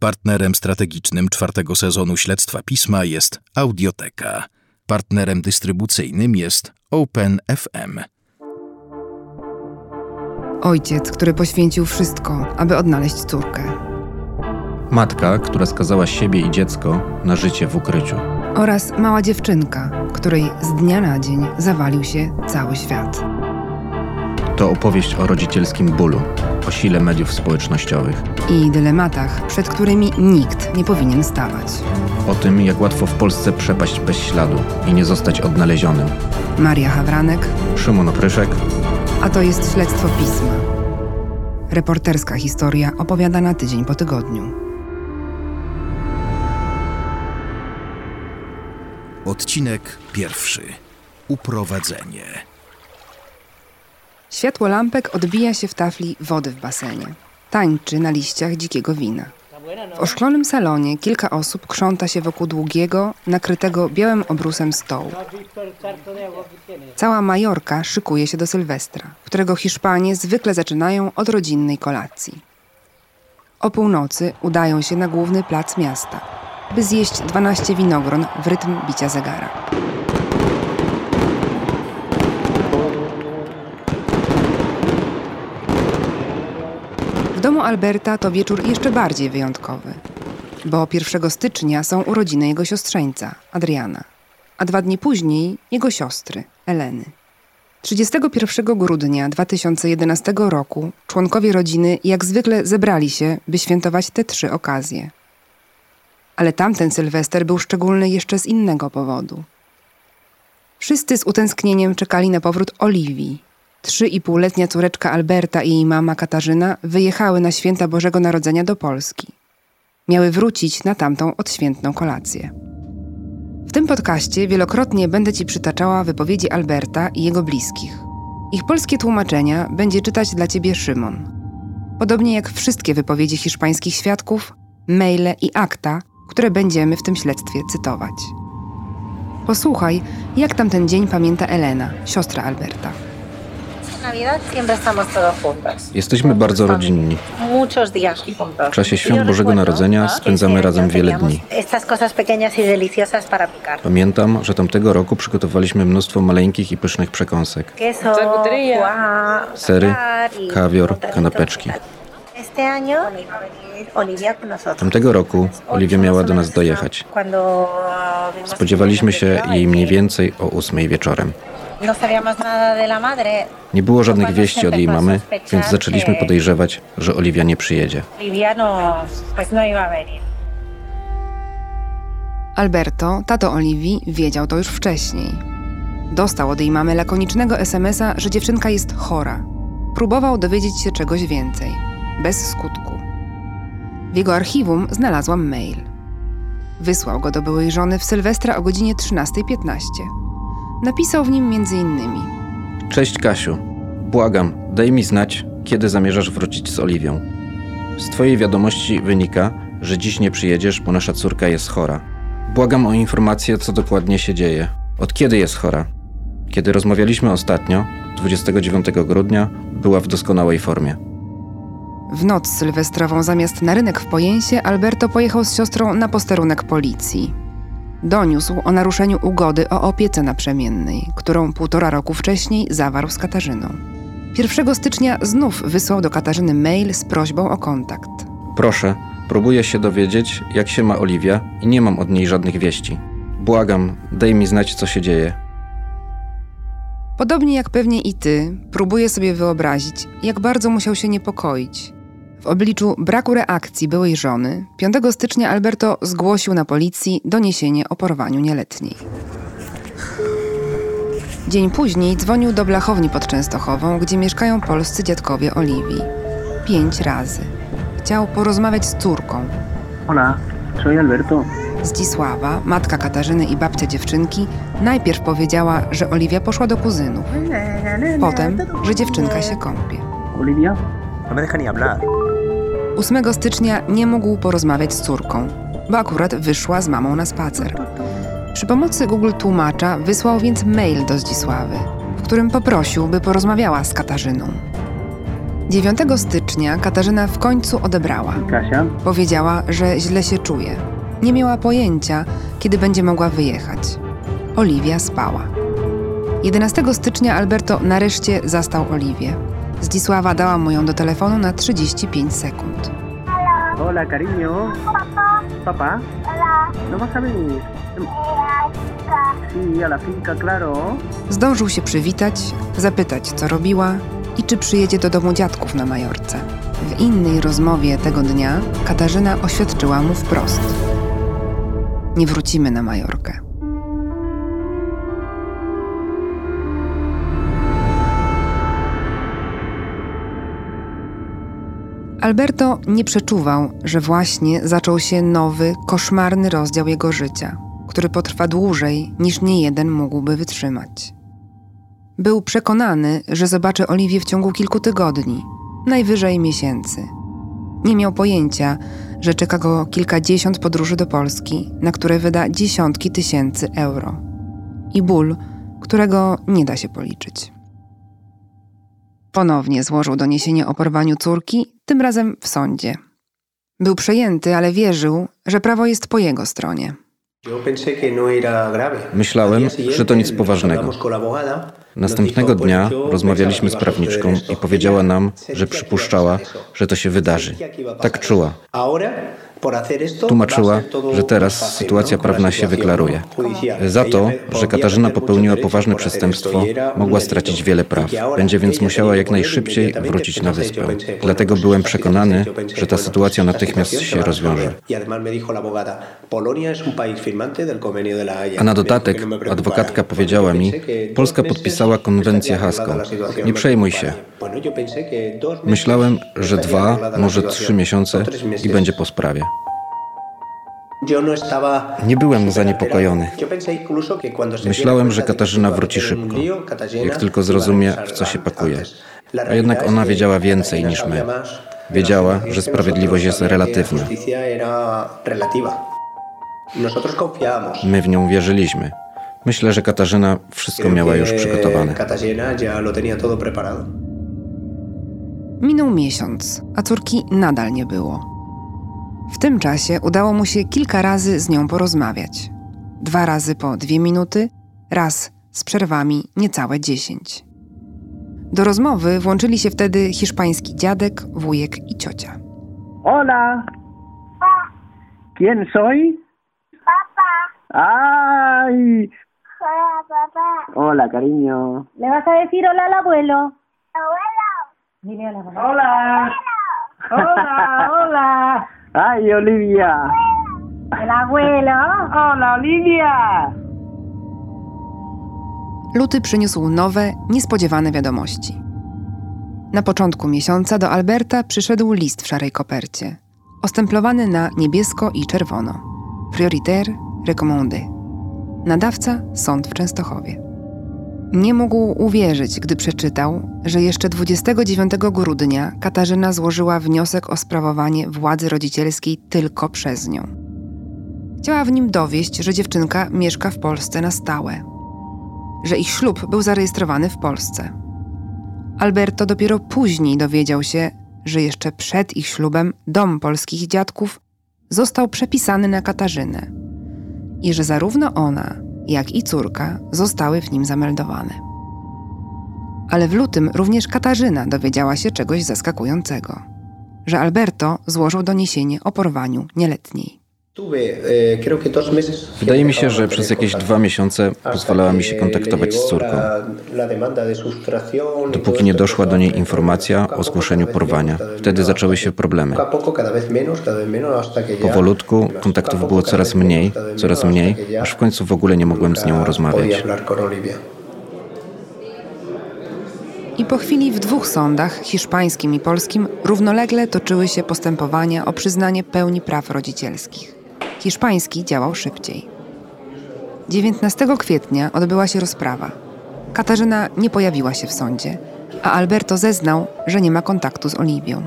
Partnerem strategicznym czwartego sezonu śledztwa pisma jest Audioteka. Partnerem dystrybucyjnym jest Open FM. Ojciec, który poświęcił wszystko, aby odnaleźć córkę. Matka, która skazała siebie i dziecko na życie w ukryciu. Oraz mała dziewczynka, której z dnia na dzień zawalił się cały świat. To opowieść o rodzicielskim bólu, o sile mediów społecznościowych. I dylematach, przed którymi nikt nie powinien stawać. O tym, jak łatwo w Polsce przepaść bez śladu i nie zostać odnalezionym. Maria Hawranek, Szymon Opryszek, a to jest śledztwo pisma. Reporterska historia opowiadana tydzień po tygodniu. Odcinek pierwszy. Uprowadzenie. Światło lampek odbija się w tafli wody w basenie. Tańczy na liściach dzikiego wina. W oszklonym salonie kilka osób krząta się wokół długiego, nakrytego białym obrusem stołu. Cała Majorka szykuje się do Sylwestra, którego Hiszpanie zwykle zaczynają od rodzinnej kolacji. O północy udają się na główny plac miasta, by zjeść 12 winogron w rytm bicia zegara. W domu Alberta to wieczór jeszcze bardziej wyjątkowy, bo 1 stycznia są urodziny jego siostrzeńca, Adriana, a dwa dni później jego siostry, Eleny. 31 grudnia 2011 roku członkowie rodziny jak zwykle zebrali się, by świętować te trzy okazje. Ale tamten Sylwester był szczególny jeszcze z innego powodu. Wszyscy z utęsknieniem czekali na powrót Oliwii, Trzy i półletnia córeczka Alberta i jej mama Katarzyna wyjechały na święta Bożego Narodzenia do Polski. Miały wrócić na tamtą odświętną kolację. W tym podcaście wielokrotnie będę Ci przytaczała wypowiedzi Alberta i jego bliskich. Ich polskie tłumaczenia będzie czytać dla Ciebie Szymon. Podobnie jak wszystkie wypowiedzi hiszpańskich świadków, maile i akta, które będziemy w tym śledztwie cytować. Posłuchaj, jak tamten dzień pamięta Elena, siostra Alberta. Jesteśmy bardzo rodzinni. W czasie świąt Bożego Narodzenia spędzamy razem wiele dni. Pamiętam, że tamtego roku przygotowaliśmy mnóstwo maleńkich i pysznych przekąsek. Sery, kawior, kanapeczki. Tamtego roku Oliwia miała do nas dojechać. Spodziewaliśmy się jej mniej więcej o ósmej wieczorem. Nie było żadnych wieści od jej mamy, więc zaczęliśmy podejrzewać, że Oliwia nie przyjedzie. Alberto, tato Oliwii, wiedział to już wcześniej. Dostał od jej mamy lakonicznego SMS-a, że dziewczynka jest chora. Próbował dowiedzieć się czegoś więcej. Bez skutku. W jego archiwum znalazłam mail. Wysłał go do byłej żony w Sylwestra o godzinie 13.15. Napisał w nim m.in. Cześć Kasiu. Błagam, daj mi znać, kiedy zamierzasz wrócić z Oliwią. Z twojej wiadomości wynika, że dziś nie przyjedziesz, bo nasza córka jest chora. Błagam o informację, co dokładnie się dzieje. Od kiedy jest chora? Kiedy rozmawialiśmy ostatnio, 29 grudnia, była w doskonałej formie. W noc sylwestrową zamiast na rynek w Pojęsie, Alberto pojechał z siostrą na posterunek policji. Doniósł o naruszeniu ugody o opiece naprzemiennej, którą półtora roku wcześniej zawarł z Katarzyną. 1 stycznia znów wysłał do Katarzyny mail z prośbą o kontakt. Proszę, próbuję się dowiedzieć, jak się ma Oliwia i nie mam od niej żadnych wieści. Błagam, daj mi znać, co się dzieje. Podobnie jak pewnie i ty, próbuję sobie wyobrazić, jak bardzo musiał się niepokoić. W obliczu braku reakcji byłej żony, 5 stycznia Alberto zgłosił na policji doniesienie o porwaniu nieletniej. Dzień później dzwonił do Blachowni pod Częstochową, gdzie mieszkają polscy dziadkowie Oliwii. Pięć razy. Chciał porozmawiać z córką. Hola, soy Alberto. Zdzisława, matka Katarzyny i babcia dziewczynki, najpierw powiedziała, że Oliwia poszła do kuzynów. Potem, że dziewczynka się kąpie. Olivia, No me deja ni hablar. 8 stycznia nie mógł porozmawiać z córką, bo akurat wyszła z mamą na spacer. Przy pomocy Google Tłumacza wysłał więc mail do Zdzisławy, w którym poprosił, by porozmawiała z Katarzyną. 9 stycznia Katarzyna w końcu odebrała. Kasia, Powiedziała, że źle się czuje. Nie miała pojęcia, kiedy będzie mogła wyjechać. Oliwia spała. 11 stycznia Alberto nareszcie zastał Oliwię. Zdzisława dała mu ją do telefonu na 35 sekund. hola cariño. Papá. No vas a venir. Sí, a la finca, claro. Zdążył się przywitać, zapytać, co robiła i czy przyjedzie do domu dziadków na Majorce. W innej rozmowie tego dnia Katarzyna oświadczyła mu wprost: Nie wrócimy na Majorkę. Alberto nie przeczuwał, że właśnie zaczął się nowy, koszmarny rozdział jego życia, który potrwa dłużej niż niejeden mógłby wytrzymać. Był przekonany, że zobaczy Oliwię w ciągu kilku tygodni, najwyżej miesięcy. Nie miał pojęcia, że czeka go kilkadziesiąt podróży do Polski, na które wyda dziesiątki tysięcy euro. I ból, którego nie da się policzyć. Ponownie złożył doniesienie o porwaniu córki, tym razem w sądzie. Był przejęty, ale wierzył, że prawo jest po jego stronie. Myślałem, że to nic poważnego. Następnego dnia rozmawialiśmy z prawniczką i powiedziała nam, że przypuszczała, że to się wydarzy. Tak czuła. Tłumaczyła, że teraz sytuacja prawna się wyklaruje. Za to, że Katarzyna popełniła poważne przestępstwo, mogła stracić wiele praw. Będzie więc musiała jak najszybciej wrócić na wyspę. Dlatego byłem przekonany, że ta sytuacja natychmiast się rozwiąże. A na dodatek adwokatka powiedziała mi, Polska podpisała konwencję haską. Nie przejmuj się. Myślałem, że dwa, może trzy miesiące i będzie po sprawie. Nie byłem zaniepokojony. Myślałem, że Katarzyna wróci szybko, jak tylko zrozumie, w co się pakuje. A jednak ona wiedziała więcej niż my. Wiedziała, że sprawiedliwość jest relatywna. My w nią wierzyliśmy. Myślę, że Katarzyna wszystko miała już przygotowane. Minął miesiąc, a córki nadal nie było. W tym czasie udało mu się kilka razy z nią porozmawiać. Dwa razy po dwie minuty, raz z przerwami niecałe dziesięć. Do rozmowy włączyli się wtedy hiszpański dziadek, wujek i ciocia. Hola. ¿Quién soy? Papá. Ay. Hola, papá. Hola, cariño. ¿Le vas a decir hola al abuelo? Abuelo. Dile hola, papá. Hola. Hola, hola. Ay, Olivia. El abuelo. Hola, Olivia. Luty przyniósł nowe, niespodziewane wiadomości. Na początku miesiąca do Alberta przyszedł list w szarej kopercie, ostemplowany na niebiesko i czerwono. Prioritaire recommandé. Nadawca sąd w Częstochowie. Nie mógł uwierzyć, gdy przeczytał, że jeszcze 29 grudnia Katarzyna złożyła wniosek o sprawowanie władzy rodzicielskiej tylko przez nią. Chciała w nim dowieść, że dziewczynka mieszka w Polsce na stałe, że ich ślub był zarejestrowany w Polsce. Alberto dopiero później dowiedział się, że jeszcze przed ich ślubem dom polskich dziadków został przepisany na Katarzynę i że zarówno ona, jak i córka zostały w nim zameldowane. Ale w lutym również Katarzyna dowiedziała się czegoś zaskakującego, że Alberto złożył doniesienie o porwaniu nieletniej. Wydaje mi się, że przez jakieś dwa miesiące pozwalała mi się kontaktować z córką, dopóki nie doszła do niej informacja o zgłoszeniu porwania. Wtedy zaczęły się problemy. Powolutku kontaktów było coraz mniej, coraz mniej, aż w końcu w ogóle nie mogłem z nią rozmawiać. I po chwili w dwóch sądach, hiszpańskim i polskim, równolegle toczyły się postępowania o przyznanie pełni praw rodzicielskich. Hiszpański działał szybciej. 19 kwietnia odbyła się rozprawa. Katarzyna nie pojawiła się w sądzie, a Alberto zeznał, że nie ma kontaktu z Oliwią.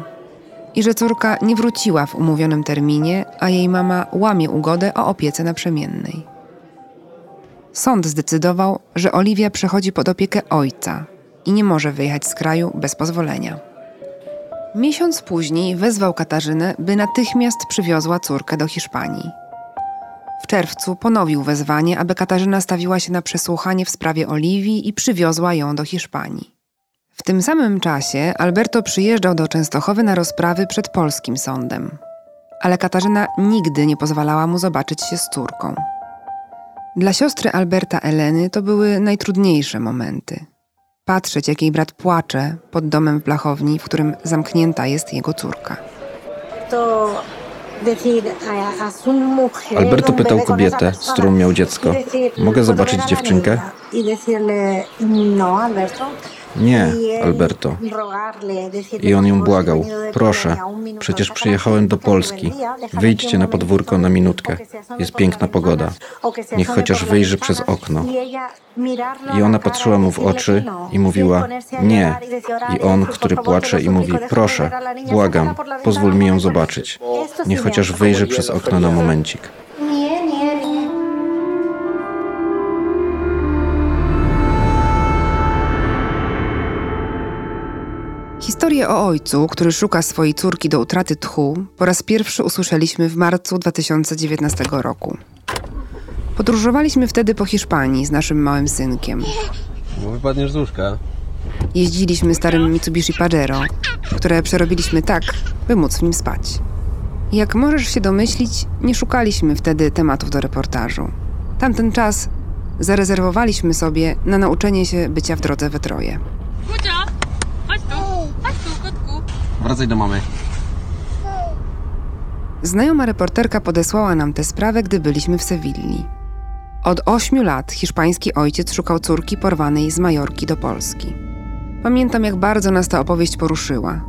I że córka nie wróciła w umówionym terminie, a jej mama łamie ugodę o opiece naprzemiennej. Sąd zdecydował, że Oliwia przechodzi pod opiekę ojca i nie może wyjechać z kraju bez pozwolenia. Miesiąc później wezwał Katarzynę, by natychmiast przywiozła córkę do Hiszpanii. W czerwcu ponowił wezwanie, aby Katarzyna stawiła się na przesłuchanie w sprawie Oliwii i przywiozła ją do Hiszpanii. W tym samym czasie Alberto przyjeżdżał do Częstochowy na rozprawy przed polskim sądem. Ale Katarzyna nigdy nie pozwalała mu zobaczyć się z córką. Dla siostry Alberta Eleny to były najtrudniejsze momenty. Patrzeć, jak jej brat płacze pod domem w blachowni, w którym zamknięta jest jego córka. To Alberto pytał kobietę, z którą miał dziecko, mogę ¿puedo zobaczyć dziewczynkę? No. Nie, Alberto. I on ją "Por favor, błagał. Proszę, przecież przyjechałem do Polski. Wyjdźcie na podwórko na minutkę. Jest piękna pogoda. Niech chociaż wyjrzy przez okno. Y I ona patrzyła y mu w oczy no. i mówiła nie. y I on, "Por który płacze i mówi proszę, błagam, pozwól mi ją por favor". zobaczyć. Sí Niech chociaż wyjrzy przez okno na momencik. Nie, nie, nie. Historię o ojcu, który szuka swojej córki do utraty tchu, po raz pierwszy usłyszeliśmy w marcu 2019 roku. Podróżowaliśmy wtedy po Hiszpanii z naszym małym synkiem. Bo wypadniesz z łóżka. Jeździliśmy starym Mitsubishi Pajero, które przerobiliśmy tak, by móc w nim spać. Jak możesz się domyślić, nie szukaliśmy wtedy tematów do reportażu. Tamten czas zarezerwowaliśmy sobie na nauczenie się bycia w drodze we troje. Wracaj do mamy. Znajoma reporterka podesłała nam tę sprawę, gdy byliśmy w Sewilli. Od ośmiu lat hiszpański ojciec szukał córki porwanej z Majorki do Polski. Pamiętam, jak bardzo nas ta opowieść poruszyła.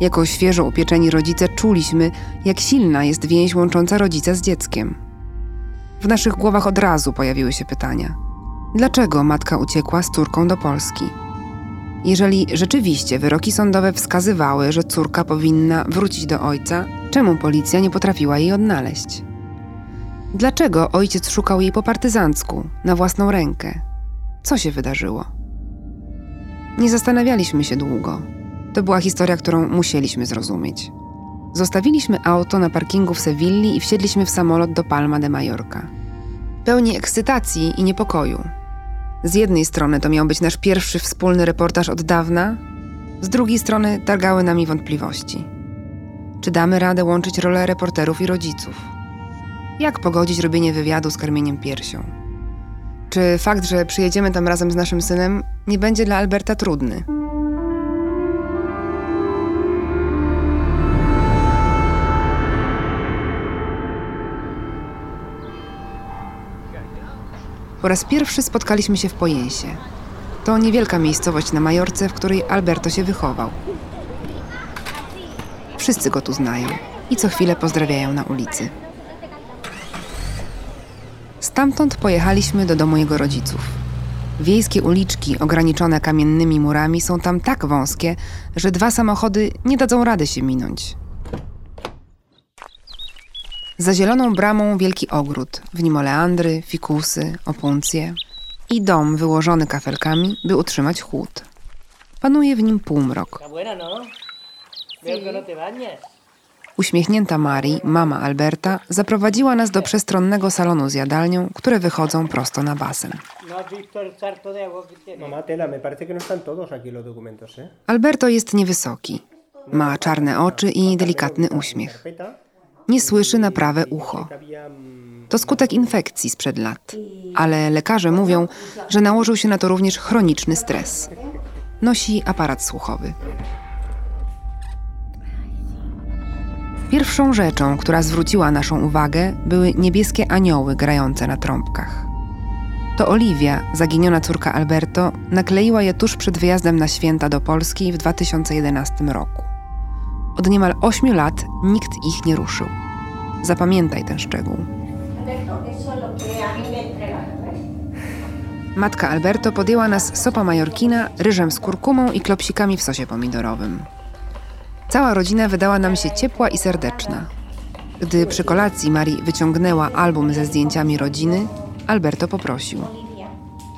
Jako świeżo upieczeni rodzice czuliśmy, jak silna jest więź łącząca rodzica z dzieckiem. W naszych głowach od razu pojawiły się pytania: dlaczego matka uciekła z córką do Polski? Jeżeli rzeczywiście wyroki sądowe wskazywały, że córka powinna wrócić do ojca, czemu policja nie potrafiła jej odnaleźć? Dlaczego ojciec szukał jej po partyzancku, na własną rękę? Co się wydarzyło? Nie zastanawialiśmy się długo. To była historia, którą musieliśmy zrozumieć. Zostawiliśmy auto na parkingu w Sewilli i wsiedliśmy w samolot do Palma de Mallorca. Pełni ekscytacji i niepokoju. Z jednej strony to miał być nasz pierwszy wspólny reportaż od dawna, z drugiej strony targały nami wątpliwości. Czy damy radę łączyć rolę reporterów i rodziców? Jak pogodzić robienie wywiadu z karmieniem piersią? Czy fakt, że przyjedziemy tam razem z naszym synem, nie będzie dla Alberta trudny? Po raz pierwszy spotkaliśmy się w Pojensie. To niewielka miejscowość na Majorce, w której Alberto się wychował. Wszyscy go tu znają i co chwilę pozdrawiają na ulicy. Stamtąd pojechaliśmy do domu jego rodziców. Wiejskie uliczki ograniczone kamiennymi murami są tam tak wąskie, że dwa samochody nie dadzą rady się minąć. Za zieloną bramą wielki ogród, w nim oleandry, fikusy, opuncje i dom wyłożony kafelkami, by utrzymać chłód. Panuje w nim półmrok. ¿no? No. Uśmiechnięta Mari, mama Alberta, zaprowadziła nas do przestronnego salonu z jadalnią, które wychodzą prosto na basen. ¿No ¿eh? Alberto jest niewysoki. Ma czarne oczy i delikatny uśmiech. Nie słyszy na prawe ucho. To skutek infekcji sprzed lat. Ale lekarze mówią, że nałożył się na to również chroniczny stres. Nosi aparat słuchowy. Pierwszą rzeczą, która zwróciła naszą uwagę, były niebieskie anioły grające na trąbkach. To Oliwia, zaginiona córka Alberto, nakleiła je tuż przed wyjazdem na święta do Polski w 2011 roku. Od niemal ośmiu lat nikt ich nie ruszył. Zapamiętaj ten szczegół. Matka Alberto podjęła nas sopa majorkina, ryżem z kurkumą i klopsikami w sosie pomidorowym. Cała rodzina wydała nam się ciepła i serdeczna. Gdy przy kolacji Marii wyciągnęła album ze zdjęciami rodziny, Alberto poprosił.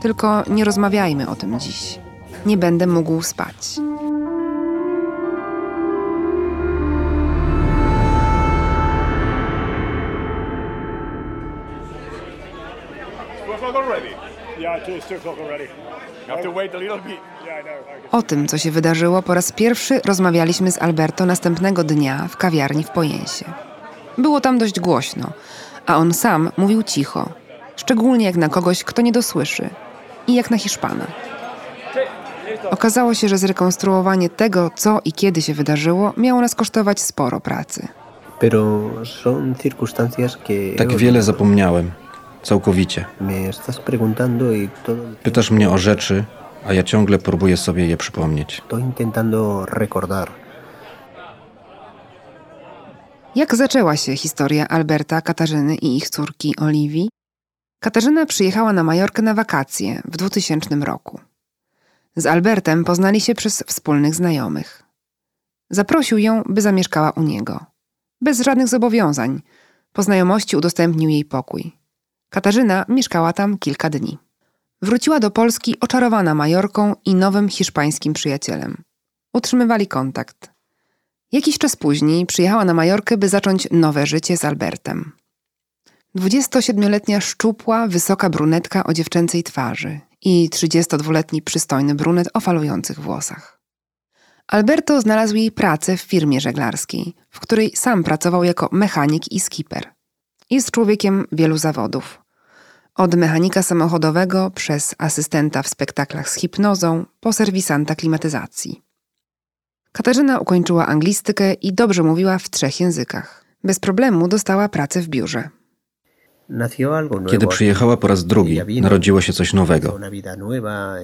Tylko nie rozmawiajmy o tym dziś. Nie będę mógł spać. O tym, co się wydarzyło, po raz pierwszy rozmawialiśmy z Alberto następnego dnia w kawiarni w Pojensie. Było tam dość głośno, a on sam mówił cicho, szczególnie jak na kogoś, kto nie dosłyszy i jak na Hiszpana. Okazało się, że zrekonstruowanie tego, co i kiedy się wydarzyło, miało nas kosztować sporo pracy. Tak wiele zapomniałem. Całkowicie. Y Pytasz mnie o rzeczy, a ja ciągle próbuję sobie je przypomnieć. Estoy intentando recordar. Jak zaczęła się historia Alberta, Katarzyny i ich córki Oliwii? Katarzyna przyjechała na Majorkę na wakacje w 2000 roku. Z Albertem poznali się przez wspólnych znajomych. Zaprosił ją, by zamieszkała u niego. Bez żadnych zobowiązań. Po znajomości udostępnił jej pokój. Katarzyna mieszkała tam kilka dni. Wróciła do Polski oczarowana Majorką i nowym hiszpańskim przyjacielem. Utrzymywali kontakt. Jakiś czas później przyjechała na Majorkę, by zacząć nowe życie z Albertem. 27-letnia szczupła, wysoka brunetka o dziewczęcej twarzy i 32-letni przystojny brunet o falujących włosach. Alberto znalazł jej pracę w firmie żeglarskiej, w której sam pracował jako mechanik i skipper. Jest człowiekiem wielu zawodów. Od mechanika samochodowego przez asystenta w spektaklach z hipnozą po serwisanta klimatyzacji. Katarzyna ukończyła anglistykę i dobrze mówiła w trzech językach. Bez problemu dostała pracę w biurze. Kiedy przyjechała po raz drugi, narodziło się coś nowego.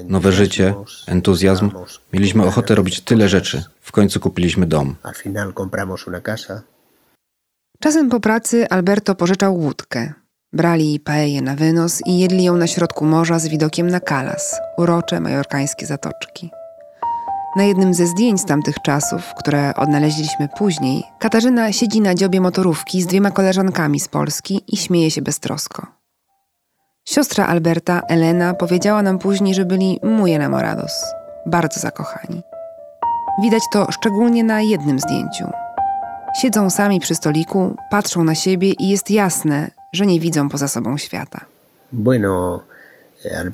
Nowe życie, entuzjazm. Mieliśmy ochotę robić tyle rzeczy. W końcu kupiliśmy dom. Czasem po pracy Alberto pożyczał łódkę. Brali paeję na wynos i jedli ją na środku morza z widokiem na Kalas, urocze majorkańskie zatoczki. Na jednym ze zdjęć z tamtych czasów, które odnaleźliśmy później, Katarzyna siedzi na dziobie motorówki z dwiema koleżankami z Polski i śmieje się beztrosko. Siostra Alberta, Elena, powiedziała nam później, że byli muy enamorados, bardzo zakochani. Widać to szczególnie na jednym zdjęciu. Siedzą sami przy stoliku, patrzą na siebie i jest jasne, że nie widzą poza sobą świata. Bueno, eh,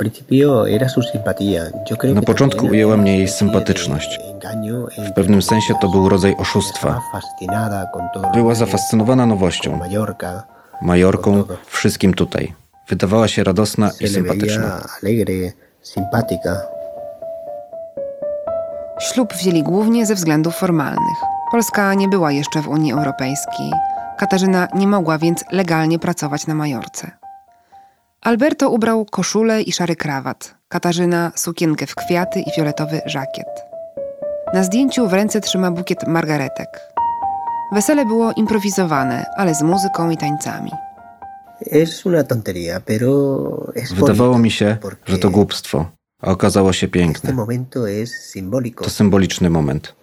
Na początku ujęła mnie jej sympatyczność. W pewnym sensie to był rodzaj oszustwa. Była zafascynowana nowością. Majorką, wszystkim tutaj. Wydawała się radosna i sympatyczna. Ślub wzięli głównie ze względów formalnych. Polska nie była jeszcze w Unii Europejskiej. Katarzyna nie mogła więc legalnie pracować na Majorce. Alberto ubrał koszulę i szary krawat, Katarzyna sukienkę w kwiaty i fioletowy żakiet. Na zdjęciu w ręce trzyma bukiet margaretek. Wesele było improwizowane, ale z muzyką i tańcami. Wydawało mi się, że to głupstwo, a okazało się piękne. To symboliczny moment.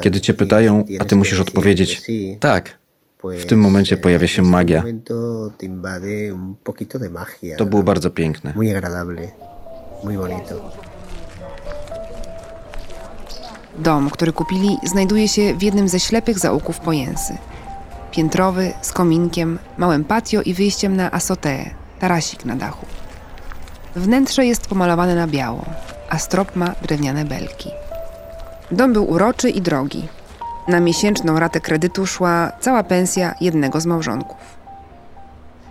Kiedy cię pytają, a ty musisz odpowiedzieć tak. W tym momencie pojawia się magia. To było bardzo piękne. Dom, który kupili, znajduje się w jednym ze ślepych zaułków Pojęsy. Piętrowy, z kominkiem, małym patio i wyjściem na azoteę, tarasik na dachu. Wnętrze jest pomalowane na biało, a strop ma drewniane belki. Dom był uroczy i drogi. Na miesięczną ratę kredytu szła cała pensja jednego z małżonków.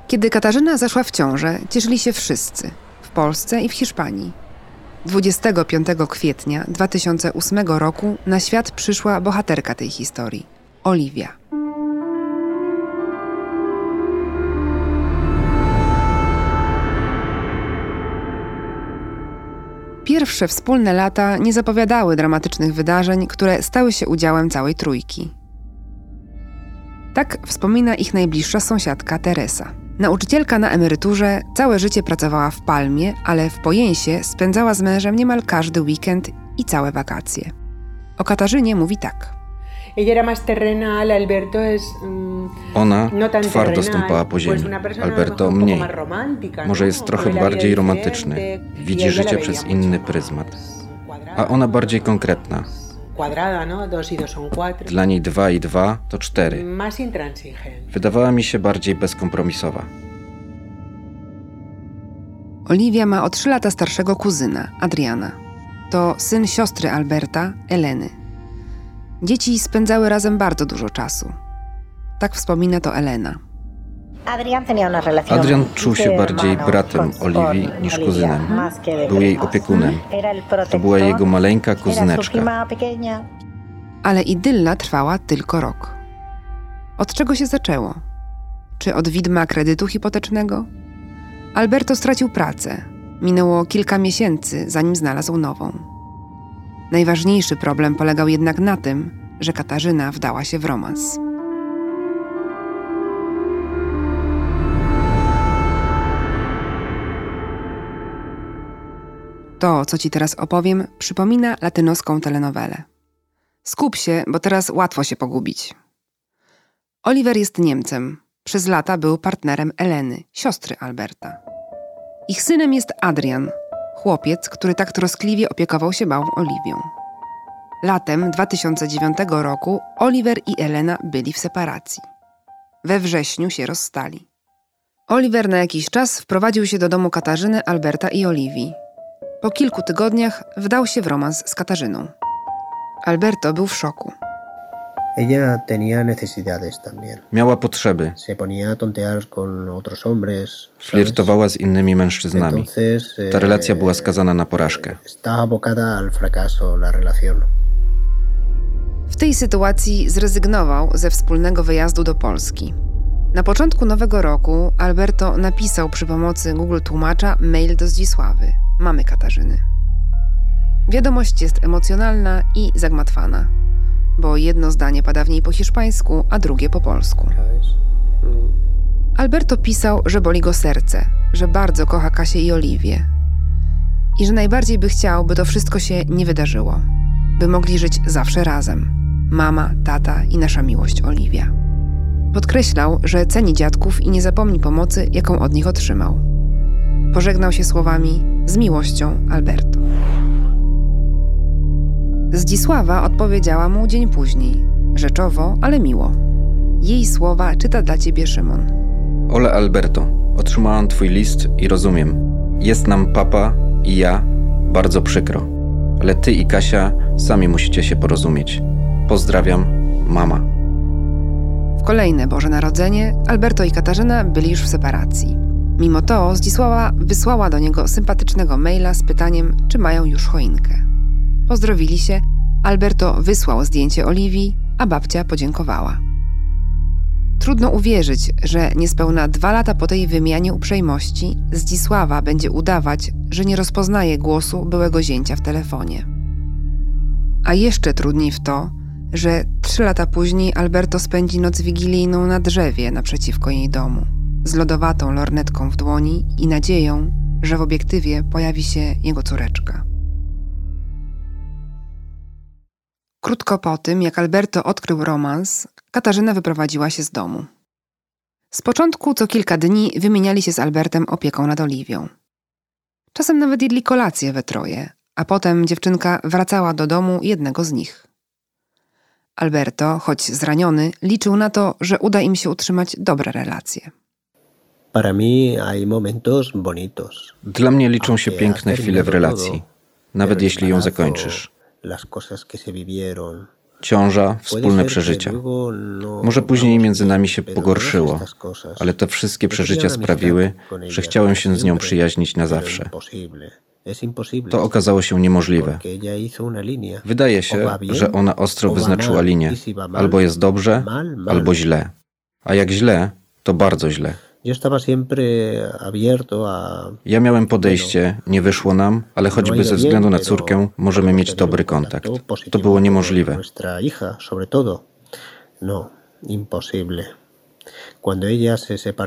Kiedy Katarzyna zaszła w ciążę, cieszyli się wszyscy w Polsce i w Hiszpanii. 25 kwietnia 2008 roku na świat przyszła bohaterka tej historii Oliwia. Pierwsze wspólne lata nie zapowiadały dramatycznych wydarzeń, które stały się udziałem całej trójki. Tak wspomina ich najbliższa sąsiadka Teresa. Nauczycielka na emeryturze całe życie pracowała w Palmie, ale w Pojęsie spędzała z mężem niemal każdy weekend i całe wakacje. O Katarzynie mówi tak. Ella era más terrenal, Alberto es mm, Ona no tan twardo terrenal, stąpała po pues ziemi. lo Alberto mniej. más romántica, Może ¿no? jest trochę bardziej romantyczny. Widzi życie przez inny pryzmat. A ona bardziej konkretna. cuadrada, ¿no? Dos y dos son cuatro. Dla niej dwa i dwa to cztery. Más intransigente. Wydawała mi się bardziej bezkompromisowa. Oliwia ma o 3 lata starszego kuzyna, Adriana. To syn siostry Alberta, Eleny. Dzieci spędzały razem bardzo dużo czasu. Tak wspomina to Elena. Adrian czuł się bardziej bratem Oliwii niż kuzynem. Był jej opiekunem. To była jego maleńka kuzyneczka. Ale idylla trwała tylko rok. Od czego się zaczęło? Czy od widma kredytu hipotecznego? Alberto stracił pracę. Minęło kilka miesięcy, zanim znalazł nową. Najważniejszy problem polegał jednak na tym, że Katarzyna wdała się w romans. To, co ci teraz opowiem, przypomina latynoską telenowelę. Skup się, bo teraz łatwo się pogubić. Oliver jest Niemcem. Przez lata był partnerem Eleny, siostry Alberta. Ich synem jest Adrian, chłopiec, który tak troskliwie opiekował się małą Oliwią. Latem 2009 roku Oliver i Elena byli w separacji. We wrześniu się rozstali. Oliver na jakiś czas wprowadził się do domu Katarzyny, Alberta i Oliwii. Po kilku tygodniach wdał się w romans z Katarzyną. Alberto był w szoku. Ella tenía necesidades también. Miała potrzeby. Se ponía a tontear con otros hombres. Flirtowała z innymi mężczyznami. Entonces, Ta eh, relacja była skazana na porażkę. Está abocada al fracaso la relación. W tej sytuacji zrezygnował ze wspólnego wyjazdu do Polski. Na początku nowego roku Alberto napisał przy pomocy Google Tłumacza mail do Zdzisławy, mamy Katarzyny. Wiadomość jest emocjonalna i zagmatwana, bo jedno zdanie pada w niej po hiszpańsku, a drugie po polsku. Alberto pisał, że boli go serce, że bardzo kocha Kasię i Oliwię i że najbardziej by chciał, by to wszystko się nie wydarzyło, by mogli żyć zawsze razem mama, tata i nasza miłość Oliwia. Podkreślał, że ceni dziadków i nie zapomni pomocy, jaką od nich otrzymał. Pożegnał się słowami z miłością Alberto. Zdzisława odpowiedziała mu dzień później, rzeczowo, ale miło. Jej słowa czyta dla ciebie Szymon. Ole Alberto, otrzymałam twój list i rozumiem. Jest nam papa i ja bardzo przykro. Ale ty i Kasia sami musicie się porozumieć. Pozdrawiam, mama. W kolejne Boże Narodzenie Alberto i Katarzyna byli już w separacji. Mimo to Zdzisława wysłała do niego sympatycznego maila z pytaniem, czy mają już choinkę. Pozdrowili się, Alberto wysłał zdjęcie Oliwii, a babcia podziękowała. Trudno uwierzyć, że niespełna dwa lata po tej wymianie uprzejmości Zdzisława będzie udawać, że nie rozpoznaje głosu byłego zięcia w telefonie. A jeszcze trudniej w to, że trzy lata później Alberto spędzi noc wigilijną na drzewie naprzeciwko jej domu, z lodowatą lornetką w dłoni i nadzieją, że w obiektywie pojawi się jego córeczka. Krótko po tym, jak Alberto odkrył romans, Katarzyna wyprowadziła się z domu. Z początku co kilka dni wymieniali się z Albertem opieką nad Oliwią. Czasem nawet jedli kolację we troje, a potem dziewczynka wracała do domu jednego z nich. Alberto, choć zraniony, liczył na to, że uda im się utrzymać dobre relacje. Dla mnie liczą się piękne chwile w relacji, nawet jeśli ją zakończysz. Ciąża, wspólne przeżycia. no Może później vamos między nami się pogorszyło, ale te wszystkie me przeżycia sprawiły, że chciałem się z nią przyjaźnić na zawsze. To okazało się niemożliwe. Wydaje się, że ona ostro wyznaczyła linię. Y Albo jest dobrze, albo źle. A jak źle, to bardzo źle. Yo estaba siempre abierto a Ja miałem podejście, nie wyszło nam, ale choćby ze względu na córkę możemy mieć dobry kontakt. To było niemożliwe. Nuestra hija, sobre todo. No, imposible.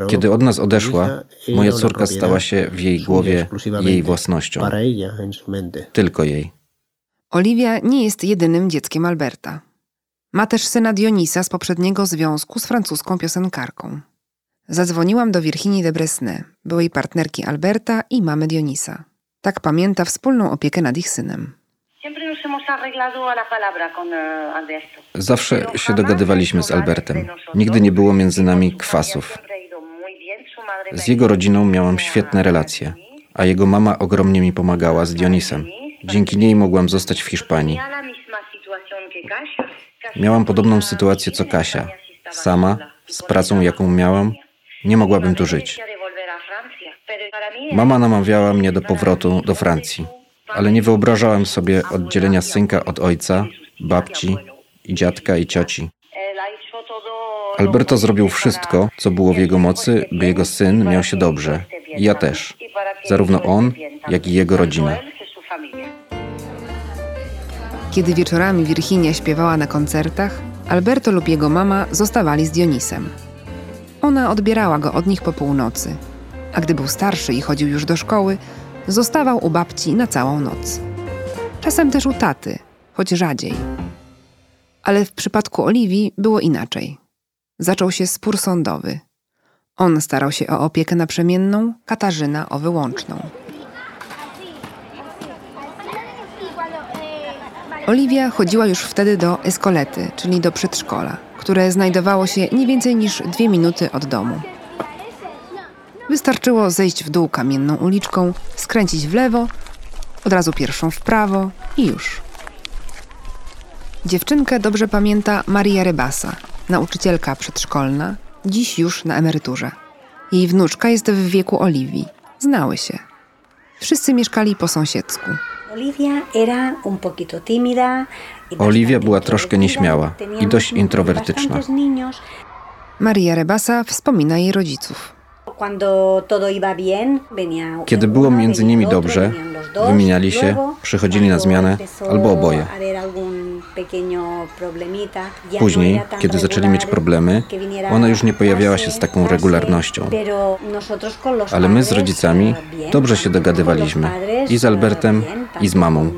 Kiedy od nas odeszła, moja una córka stała się w jej głowie jej własnością. Tylko jej. Oliwia nie jest jedynym dzieckiem Alberta. Ma też syna Dionisa z poprzedniego związku z francuską piosenkarką. Zadzwoniłam do Virginie de Bresnay, byłej partnerki Alberta i mamy Dionisa. Tak pamięta wspólną opiekę nad ich synem. Eh. Zawsze się dogadywaliśmy z Albertem. Nigdy nie było między nami kwasów. Z jego rodziną miałam świetne relacje. a jego mama ogromnie mi pomagała z Dionisem. Dzięki niej mogłam zostać w Hiszpanii. Miałam podobną sytuację co Kasia. Sama, z pracą jaką miałam, nie mogłabym tu żyć. Mama namawiała mnie do powrotu do Francji, ale nie wyobrażałem sobie oddzielenia synka od ojca, babci i dziadka i cioci. Alberto zrobił wszystko, co było w jego mocy, by jego syn miał się dobrze. I ja też. Zarówno on, jak i jego rodzina. Kiedy wieczorami Virginia śpiewała na koncertach, Alberto lub jego mama zostawali z Dionisem. Ona odbierała go od nich po północy, a gdy był starszy i chodził już do szkoły, zostawał u babci na całą noc. Czasem też u taty, choć rzadziej. Ale w przypadku Oliwii było inaczej. Zaczął się spór sądowy. On starał się o opiekę naprzemienną, Katarzyna o wyłączną. Oliwia chodziła już wtedy do eskolety, czyli do przedszkola, które znajdowało się nie więcej niż dwie minuty od domu. Wystarczyło zejść w dół kamienną uliczką, skręcić w lewo, od razu pierwszą w prawo i już. Dziewczynkę dobrze pamięta Maria Rybasa, nauczycielka przedszkolna, dziś już na emeryturze. Jej wnuczka jest w wieku Oliwii. Znały się. Wszyscy mieszkali po sąsiedzku. Oliwia była troszkę nieśmiała i dość introwertyczna. Maria Rebasa wspomina jej rodziców. Kiedy było między nimi dobrze, wymieniali się, przychodzili na zmianę albo oboje. Później, kiedy zaczęli mieć problemy, ona już nie pojawiała się z taką regularnością. Ale my z rodzicami dobrze się dogadywaliśmy i z Albertem, i z mamą.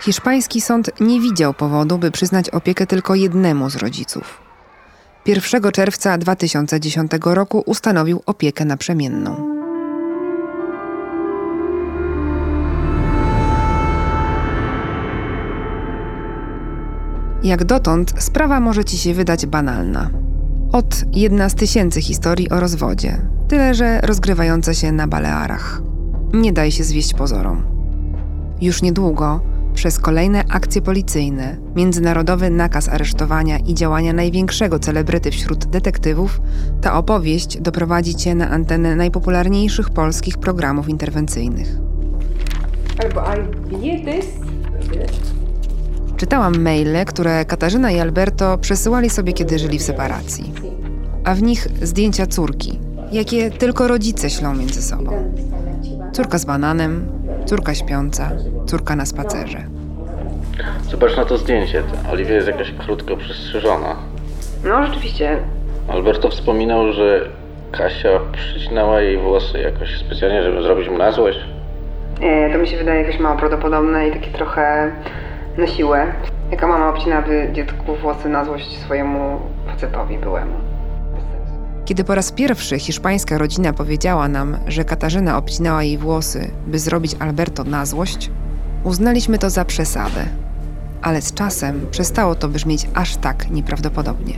Hiszpański sąd nie widział powodu, by przyznać opiekę tylko jednemu z rodziców. 1 czerwca 2010 roku ustanowił opiekę naprzemienną. Jak dotąd sprawa może ci się wydać banalna. Od jedna z tysięcy historii o rozwodzie, tyle że rozgrywające się na Balearach. Nie daj się zwieść pozorom. Już niedługo, przez kolejne akcje policyjne, międzynarodowy nakaz aresztowania i działania największego celebryty wśród detektywów, ta opowieść doprowadzi cię na antenę najpopularniejszych polskich programów interwencyjnych. Albo. Czytałam maile, które Katarzyna i Alberto przesyłali sobie, kiedy żyli w separacji. A w nich zdjęcia córki, jakie tylko rodzice ślą między sobą. Córka z bananem, córka śpiąca, córka na spacerze. Zobacz na to zdjęcie. Oliwia jest jakaś krótko przystrzyżona. No, rzeczywiście. Alberto wspominał, że Kasia przycinała jej włosy jakoś specjalnie, żeby zrobić mu na złość. Nie, to mi się wydaje jakieś mało prawdopodobne i takie trochę na siłę. Jaka mama obcinałaby dziecku włosy na złość swojemu facetowi byłemu. Kiedy po raz pierwszy hiszpańska rodzina powiedziała nam, że Katarzyna obcinała jej włosy, by zrobić Alberto na złość, uznaliśmy to za przesadę. Ale z czasem przestało to brzmieć aż tak nieprawdopodobnie.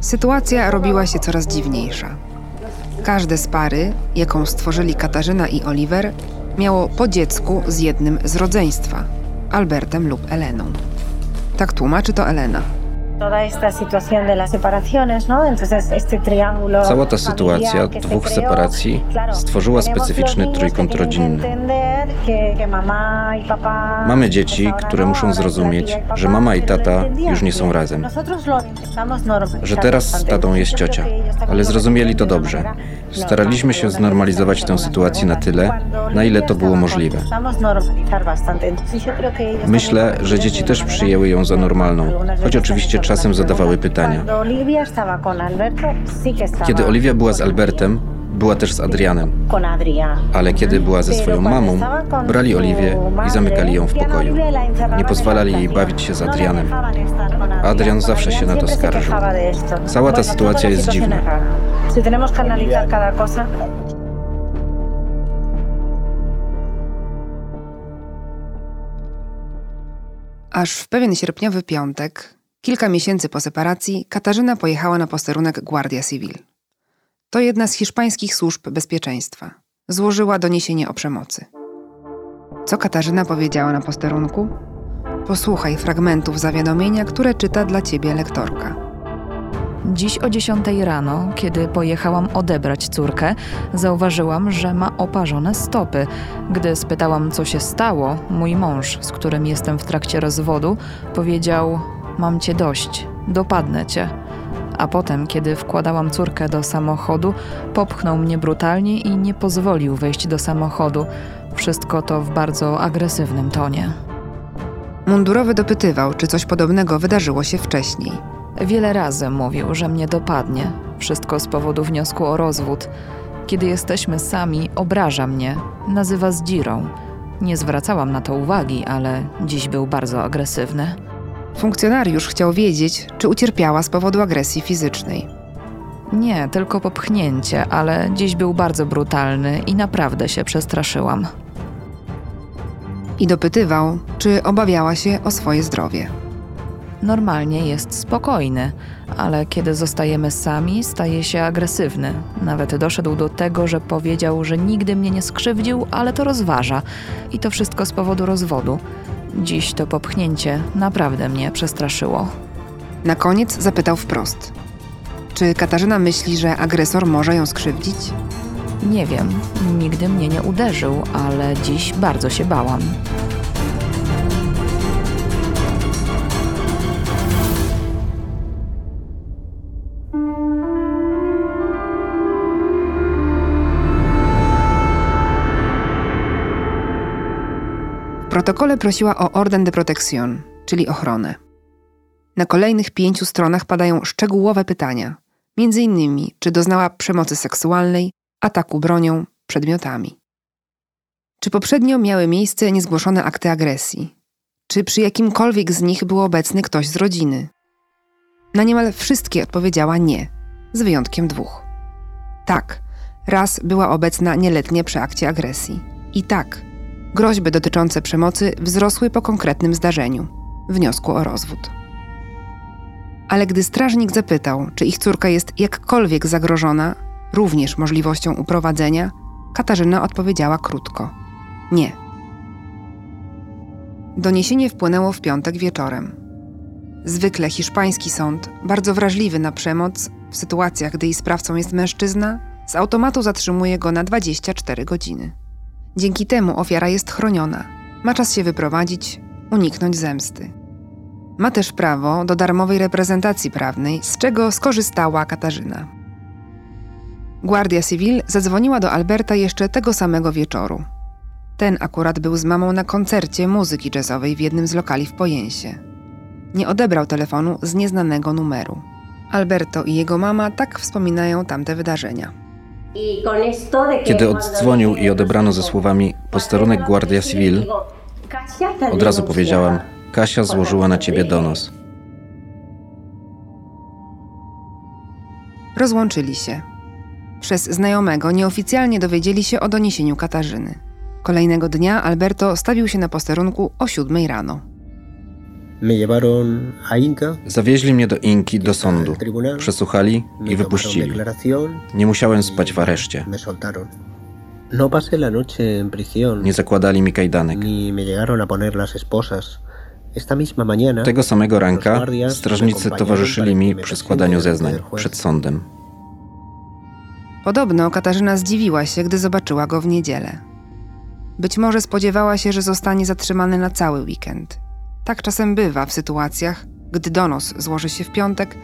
Sytuacja robiła się coraz dziwniejsza. Każde z pary, jaką stworzyli Katarzyna i Oliver, miało po dziecku z jednym z rodzeństwa Albertem lub Eleną. Tak tłumaczy to Elena. Cała ta sytuacja dwóch separacji stworzyła specyficzny trójkąt rodzinny. Mamy dzieci, które muszą zrozumieć, że mama i tata już nie są razem. Że teraz z tatą jest ciocia, ale zrozumieli to dobrze. Staraliśmy się znormalizować tę sytuację na tyle, na ile to było możliwe. Myślę, że dzieci też przyjęły ją za normalną, choć oczywiście czasem zadawały pytania. Kiedy Oliwia była z Albertem, była też z Adrianem. Ale kiedy była ze swoją mamą, brali Oliwię i zamykali ją w pokoju. Nie pozwalali jej bawić się z Adrianem. Adrian zawsze się na to skarżył. Cała ta sytuacja jest dziwna. Aż w pewien sierpniowy piątek, kilka miesięcy po separacji, Katarzyna pojechała na posterunek Guardia Civil. To jedna z hiszpańskich służb bezpieczeństwa. Złożyła doniesienie o przemocy. Co Katarzyna powiedziała na posterunku? Posłuchaj fragmentów zawiadomienia, które czyta dla ciebie lektorka. Dziś o 10 rano, kiedy pojechałam odebrać córkę, zauważyłam, że ma oparzone stopy. Gdy spytałam, co się stało, mój mąż, z którym jestem w trakcie rozwodu, powiedział: Mam cię dość, dopadnę cię. A potem, kiedy wkładałam córkę do samochodu, popchnął mnie brutalnie i nie pozwolił wejść do samochodu. Wszystko to w bardzo agresywnym tonie. Mundurowy dopytywał, czy coś podobnego wydarzyło się wcześniej. Wiele razy mówił, że mnie dopadnie. Wszystko z powodu wniosku o rozwód. Kiedy jesteśmy sami, obraża mnie, nazywa zdzirą. Nie zwracałam na to uwagi, ale dziś był bardzo agresywny. Funkcjonariusz chciał wiedzieć, czy ucierpiała z powodu agresji fizycznej. Nie, tylko popchnięcie, ale dziś był bardzo brutalny i naprawdę się przestraszyłam. I dopytywał, czy obawiała się o swoje zdrowie. Normalnie jest spokojny, ale kiedy zostajemy sami, staje się agresywny. Nawet doszedł do tego, że powiedział, że nigdy mnie nie skrzywdził, ale to rozważa. I to wszystko z powodu rozwodu. Dziś to popchnięcie naprawdę mnie przestraszyło. Na koniec zapytał wprost: Czy Katarzyna myśli, że agresor może ją skrzywdzić? Nie wiem, nigdy mnie nie uderzył, ale dziś bardzo się bałam. Protokole prosiła o Orden de Protección, czyli ochronę. Na kolejnych pięciu stronach padają szczegółowe pytania, innymi, czy doznała przemocy seksualnej, ataku bronią, przedmiotami. Czy poprzednio miały miejsce niezgłoszone akty agresji? Czy przy jakimkolwiek z nich był obecny ktoś z rodziny? Na niemal wszystkie odpowiedziała nie, z wyjątkiem dwóch. Tak, raz była obecna nieletnie przy akcie agresji. I tak, groźby dotyczące przemocy wzrosły po konkretnym zdarzeniu wniosku o rozwód. Ale gdy strażnik zapytał, czy ich córka jest jakkolwiek zagrożona, również możliwością uprowadzenia, Katarzyna odpowiedziała krótko: Nie. Doniesienie wpłynęło w piątek wieczorem. Zwykle hiszpański sąd, bardzo wrażliwy na przemoc, w sytuacjach, gdy jej sprawcą jest mężczyzna, z automatu zatrzymuje go na 24 godziny. Dzięki temu ofiara jest chroniona, ma czas się wyprowadzić, uniknąć zemsty. Ma też prawo do darmowej reprezentacji prawnej, z czego skorzystała Katarzyna. Guardia Civil zadzwoniła do Alberta jeszcze tego samego wieczoru. Ten akurat był z mamą na koncercie muzyki jazzowej w jednym z lokali w Pojensie. Nie odebrał telefonu z nieznanego numeru. Alberto i jego mama tak wspominają tamte wydarzenia. Kiedy oddzwonił i odebrano ze słowami posterunek Guardia Civil, od razu powiedziałam: Kasia złożyła na ciebie donos. Rozłączyli się. Przez znajomego nieoficjalnie dowiedzieli się o doniesieniu Katarzyny. Kolejnego dnia Alberto stawił się na posterunku o siódmej rano. Zawieźli mnie do Inki, do sądu. Przesłuchali i wypuścili. Nie musiałem spać w areszcie. No. Nie zakładali mi kajdanek. Ni me llegaron a poner las esposas. Esta misma mañana, Tego samego ranka strażnicy towarzyszyli mi przy składaniu zeznań przed sądem. Podobno Katarzyna zdziwiła się, gdy zobaczyła go w niedzielę. Być może spodziewała się, że zostanie zatrzymany na cały weekend. Tak czasem bywa w sytuacjach, gdy donos złoży się w piątek,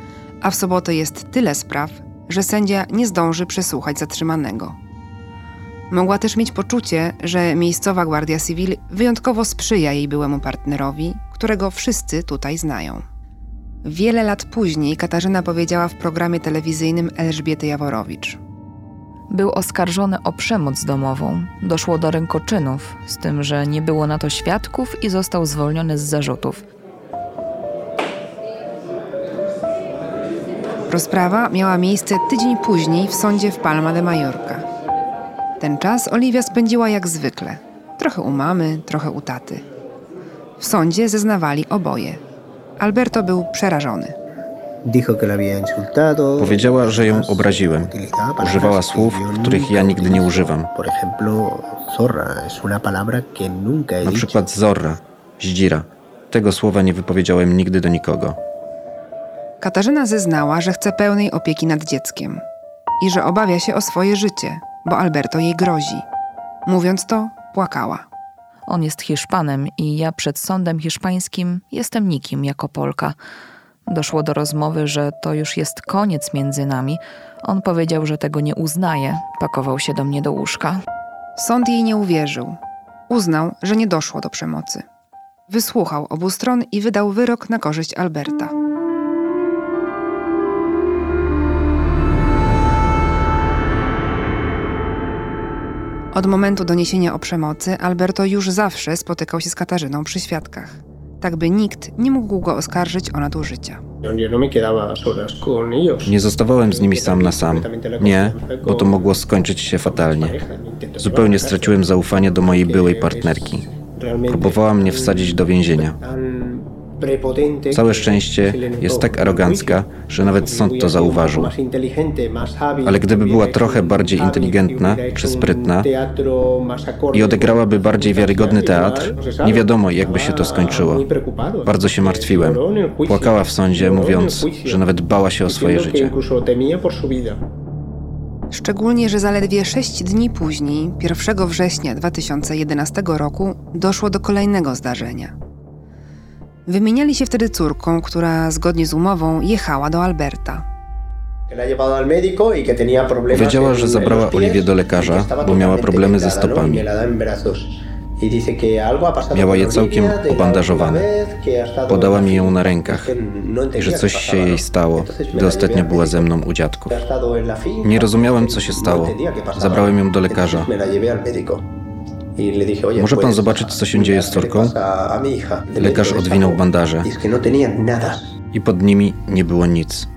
a w sobotę jest tyle spraw, że sędzia nie zdąży przesłuchać zatrzymanego. Mogła też mieć poczucie, że miejscowa Guardia Civil wyjątkowo sprzyja jej byłemu partnerowi, którego wszyscy tutaj znają. Wiele lat później Katarzyna powiedziała w programie telewizyjnym Elżbiety Jaworowicz. Był oskarżony o przemoc domową. Doszło do rękoczynów, z tym, że nie było na to świadków i został zwolniony z zarzutów. Rozprawa miała miejsce tydzień później w sądzie w Palma de Mallorca. Ten czas Oliwia spędziła jak zwykle. Trochę u mamy, trochę u taty. W sądzie zeznawali oboje. Alberto był przerażony. Powiedziała, że ją obraziłem. Używała słów, których ja nigdy nie używam. Na przykład zorra, zdzira. Tego słowa nie wypowiedziałem nigdy do nikogo. Katarzyna zeznała, że chce pełnej opieki nad dzieckiem i że obawia się o swoje życie, bo Alberto jej grozi. Mówiąc to, płakała. On jest Hiszpanem i ja przed sądem hiszpańskim jestem nikim jako Polka. Doszło do rozmowy, że to już jest koniec między nami. On powiedział, że tego nie uznaje. Pakował się do mnie do łóżka. Sąd jej nie uwierzył. Uznał, że nie doszło do przemocy. Wysłuchał obu stron i wydał wyrok na korzyść Alberta. Od momentu doniesienia o przemocy Alberto już zawsze spotykał się z Katarzyną przy świadkach, tak by nikt nie mógł go oskarżyć o nadużycia. No ellos. Nie zostawałem z nimi sam na sam. Nie, bo to mogło skończyć się fatalnie. Zupełnie straciłem zaufanie do mojej byłej partnerki. Próbowała mnie wsadzić do więzienia. Całe szczęście jest tak arogancka, że nawet sąd to zauważył. Ale gdyby była trochę bardziej inteligentna czy sprytna i odegrałaby bardziej wiarygodny teatr, nie wiadomo, jakby się to skończyło. Bardzo się martwiłem. Płakała w sądzie, mówiąc, że nawet bała się o swoje życie. Szczególnie, że zaledwie sześć dni później, 1 września 2011 roku, doszło do kolejnego zdarzenia. Wymieniali się wtedy córką, która zgodnie z umową jechała do Alberta. Powiedziała, że zabrała Oliwię do lekarza, bo miała problemy ze stopami. Miała je całkiem obandażowane. Podała mi ją na rękach i że coś się jej stało, gdy ostatnio była ze mną u dziadków. Nie rozumiałem, co się stało. Zabrałem ją do lekarza. Może pan zobaczyć, co się dzieje z córką? Lekarz odwinął bandaże i pod nimi nie było nic.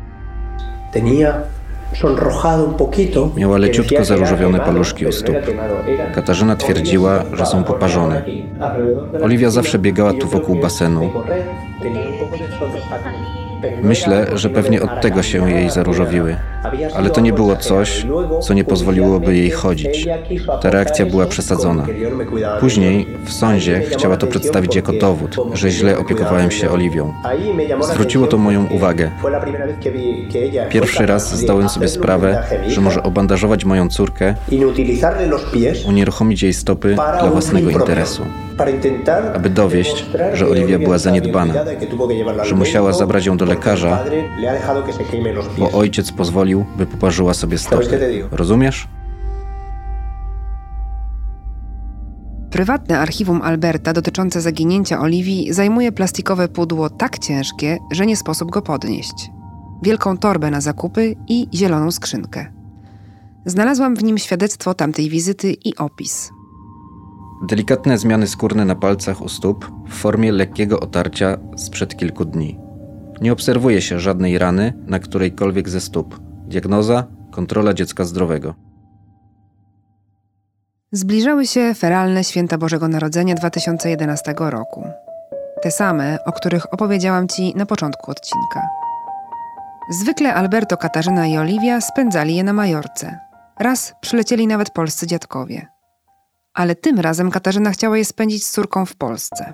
Miała leciutko zaróżowione paluszki u stóp. Katarzyna twierdziła, że są poparzone. Oliwia zawsze biegała tu wokół basenu. Myślę, że pewnie od tego się jej zaróżowiły. Ale to nie było coś, co nie pozwoliłoby jej chodzić. Ta reakcja była przesadzona. Później w sądzie chciała to przedstawić jako dowód, że źle opiekowałem się Oliwią. Zwróciło to moją uwagę. Pierwszy raz zdałem sobie sprawę, że może obandażować moją córkę, unieruchomić jej stopy dla własnego interesu. Aby dowieść, że Oliwia była zaniedbana, że musiała zabrać ją do lekarza, bo ojciec pozwolił, by poparzyła sobie stopy. Rozumiesz? Prywatne archiwum Alberta dotyczące zaginięcia Oliwii zajmuje plastikowe pudło tak ciężkie, że nie sposób go podnieść. Wielką torbę na zakupy i zieloną skrzynkę. Znalazłam w nim świadectwo tamtej wizyty i opis. Delikatne zmiany skórne na palcach u stóp w formie lekkiego otarcia sprzed kilku dni. Nie obserwuje się żadnej rany na którejkolwiek ze stóp. Diagnoza kontrola dziecka zdrowego. Zbliżały się feralne święta Bożego Narodzenia 2011 roku. Te same, o których opowiedziałam Ci na początku odcinka. Zwykle Alberto, Katarzyna i Oliwia spędzali je na Majorce. Raz przylecieli nawet polscy dziadkowie. Ale tym razem Katarzyna chciała je spędzić z córką w Polsce.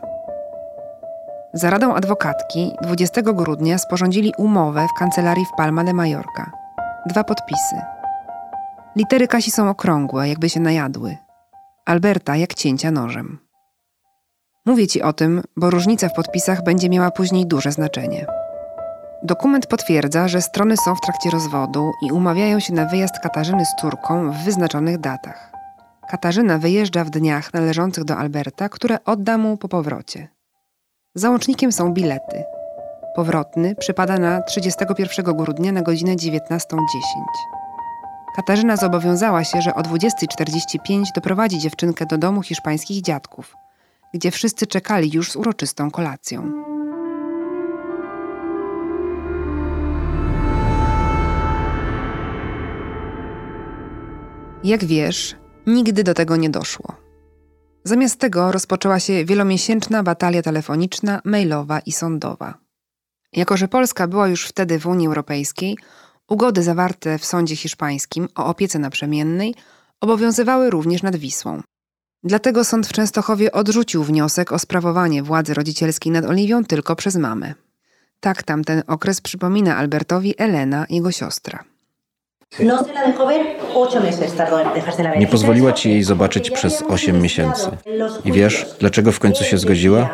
Za radą adwokatki 20 grudnia sporządzili umowę w kancelarii w Palma de Mallorca. Dwa podpisy. Litery Kasi są okrągłe, jakby się najadły. Alberta jak cięcia nożem. Mówię ci o tym, bo różnica w podpisach będzie miała później duże znaczenie. Dokument potwierdza, że strony są w trakcie rozwodu i umawiają się na wyjazd Katarzyny z córką w wyznaczonych datach. Katarzyna wyjeżdża w dniach należących do Alberta, które odda mu po powrocie. Załącznikiem są bilety. Powrotny przypada na 31 grudnia na godzinę 19.10. Katarzyna zobowiązała się, że o 20.45 doprowadzi dziewczynkę do domu hiszpańskich dziadków, gdzie wszyscy czekali już z uroczystą kolacją. Jak wiesz, nigdy do tego nie doszło. Zamiast tego rozpoczęła się wielomiesięczna batalia telefoniczna, mailowa i sądowa. Jako, że Polska była już wtedy w Unii Europejskiej, ugody zawarte w sądzie hiszpańskim o opiece naprzemiennej obowiązywały również nad Wisłą. Dlatego sąd w Częstochowie odrzucił wniosek o sprawowanie władzy rodzicielskiej nad Oliwią tylko przez mamę. Tak tamten okres przypomina Albertowi Elena, jego siostra. Nie pozwoliła ci jej zobaczyć przez 8 miesięcy. I wiesz, dlaczego w końcu się zgodziła?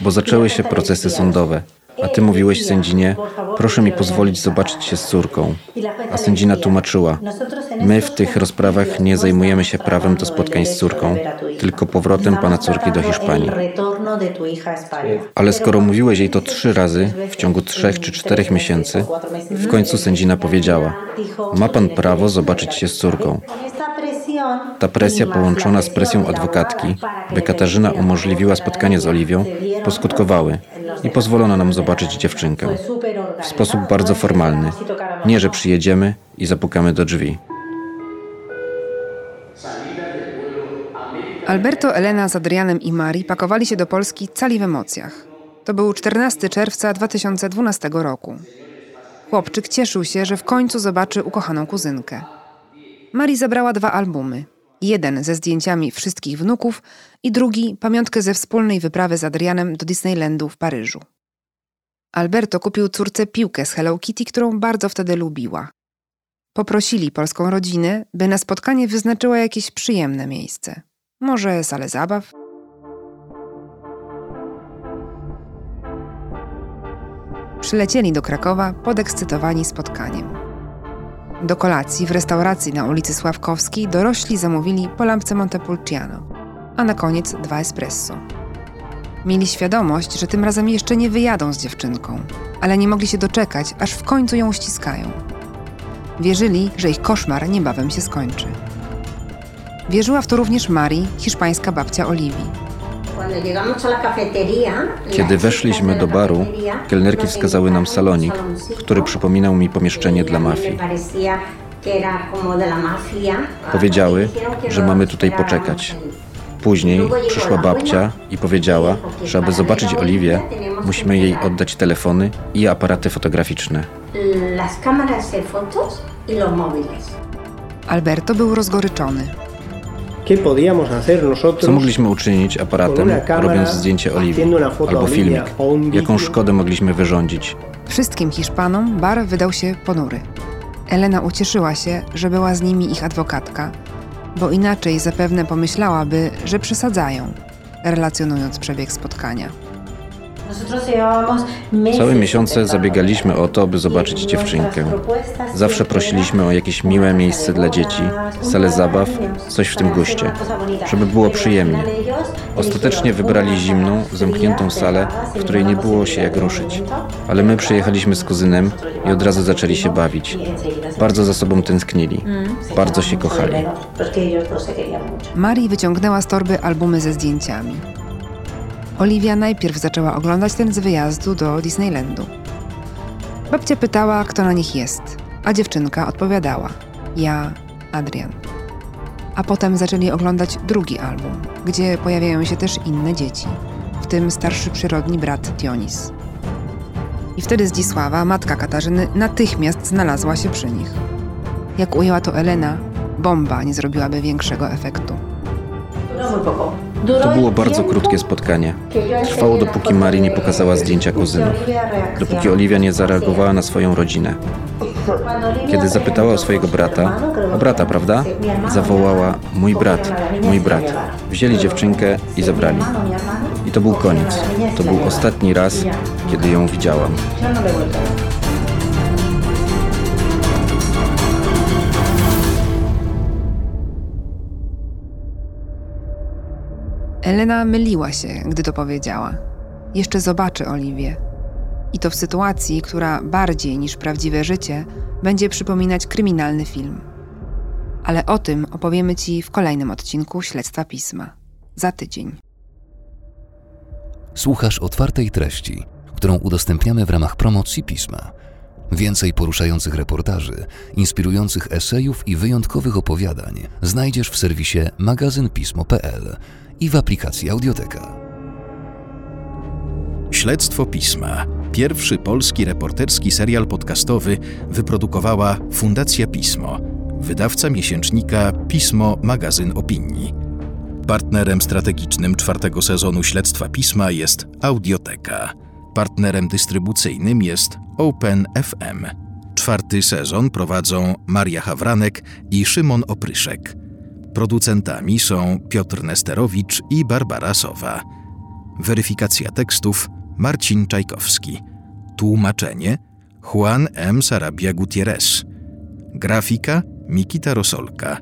Bo zaczęły się procesy sądowe. A ty mówiłeś sędzinie, proszę mi pozwolić zobaczyć się z córką. A sędzina tłumaczyła, my w tych rozprawach nie zajmujemy się prawem do spotkań z córką, tylko powrotem pana córki do Hiszpanii. Ale skoro mówiłeś jej to trzy razy w ciągu trzech czy czterech miesięcy, w końcu sędzina powiedziała, ma pan prawo zobaczyć się z córką. Ta presja połączona z presją adwokatki, by Katarzyna umożliwiła spotkanie z Oliwią, poskutkowały i pozwolono nam zobaczyć dziewczynkę. W sposób bardzo formalny. Nie, że przyjedziemy i zapukamy do drzwi. Alberto, Elena z Adrianem i Mari pakowali się do Polski cali w emocjach. To był 14 czerwca 2012 roku. Chłopczyk cieszył się, że w końcu zobaczy ukochaną kuzynkę. Mari zabrała dwa albumy. Jeden ze zdjęciami wszystkich wnuków i drugi pamiątkę ze wspólnej wyprawy z Adrianem do Disneylandu w Paryżu. Alberto kupił córce piłkę z Hello Kitty, którą bardzo wtedy lubiła. Poprosili polską rodzinę, by na spotkanie wyznaczyła jakieś przyjemne miejsce. Może salę zabaw? Przylecieli do Krakowa podekscytowani spotkaniem. Do kolacji w restauracji na ulicy Sławkowskiej dorośli zamówili po lampce Montepulciano, a na koniec dwa espresso. Mieli świadomość, że tym razem jeszcze nie wyjadą z dziewczynką, ale nie mogli się doczekać, aż w końcu ją uściskają. Wierzyli, że ich koszmar niebawem się skończy. Wierzyła w to również Mari, hiszpańska babcia Oliwii. Kiedy weszliśmy do baru, kelnerki wskazały nam salonik, który przypominał mi pomieszczenie dla mafii. Powiedziały, że mamy tutaj poczekać. Później przyszła babcia i powiedziała, że aby zobaczyć Oliwię, musimy jej oddać telefony i aparaty fotograficzne. Alberto był rozgoryczony. Co mogliśmy uczynić aparatem, robiąc zdjęcie Oliwii albo filmik? Jaką szkodę mogliśmy wyrządzić? Wszystkim Hiszpanom bar wydał się ponury. Elena ucieszyła się, że była z nimi ich adwokatka, bo inaczej zapewne pomyślałaby, że przesadzają, relacjonując przebieg spotkania. Całe miesiące zabiegaliśmy o to, by zobaczyć dziewczynkę. Zawsze prosiliśmy o jakieś miłe miejsce dla dzieci, salę zabaw, coś w tym guście, żeby było przyjemnie. Ostatecznie wybrali zimną, zamkniętą salę, w której nie było się jak ruszyć. Ale my przyjechaliśmy z kuzynem i od razu zaczęli się bawić. Bardzo za sobą tęsknili. Bardzo się kochali. Mari wyciągnęła z torby albumy ze zdjęciami. Oliwia najpierw zaczęła oglądać ten z wyjazdu do Disneylandu. Babcia pytała, kto na nich jest, a dziewczynka odpowiadała: Ja, Adrian. A potem zaczęli oglądać drugi album, gdzie pojawiają się też inne dzieci, w tym starszy przyrodni brat Dionis. I wtedy Zdzisława, matka Katarzyny, natychmiast znalazła się przy nich. Jak ujęła to Elena, bomba nie zrobiłaby większego efektu. To było bardzo krótkie spotkanie. Trwało dopóki Mari nie pokazała zdjęcia kuzynów, dopóki Oliwia nie zareagowała na swoją rodzinę. Kiedy zapytała o swojego brata, o brata, prawda? Zawołała: Mój brat, mój brat. Wzięli dziewczynkę i zabrali. I to był koniec. To był ostatni raz, kiedy ją widziałam. Elena myliła się, gdy to powiedziała. Jeszcze zobaczy Oliwię. I to w sytuacji, która bardziej niż prawdziwe życie będzie przypominać kryminalny film. Ale o tym opowiemy Ci w kolejnym odcinku Śledztwa Pisma. Za tydzień. Słuchasz otwartej treści, którą udostępniamy w ramach promocji pisma. Więcej poruszających reportaży, inspirujących esejów i wyjątkowych opowiadań znajdziesz w serwisie magazynpismo.pl i w aplikacji Audioteka. Śledztwo Pisma. Pierwszy polski reporterski serial podcastowy wyprodukowała Fundacja Pismo, wydawca miesięcznika Pismo Magazyn Opinii. Partnerem strategicznym czwartego sezonu Śledztwa Pisma jest Audioteka. Partnerem dystrybucyjnym jest Open FM. Czwarty sezon prowadzą Maria Hawranek i Szymon Opryszek. Producentami są Piotr Nesterowicz i Barbara Sowa. Weryfikacja tekstów Marcin Czajkowski. Tłumaczenie Juan M. Sarabia Gutierrez. Grafika Mikita Rosolka.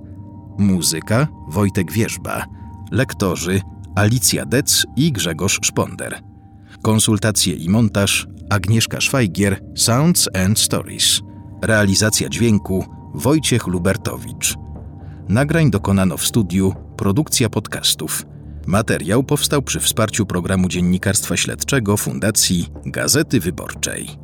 Muzyka Wojtek Wierzba. Lektorzy Alicja Dec i Grzegorz Szponder. Konsultacje i montaż Agnieszka Szwajgier, Sounds and Stories. Realizacja dźwięku Wojciech Lubertowicz. Nagrań dokonano w studiu Produkcja podcastów. Materiał powstał przy wsparciu programu dziennikarstwa śledczego Fundacji Gazety Wyborczej.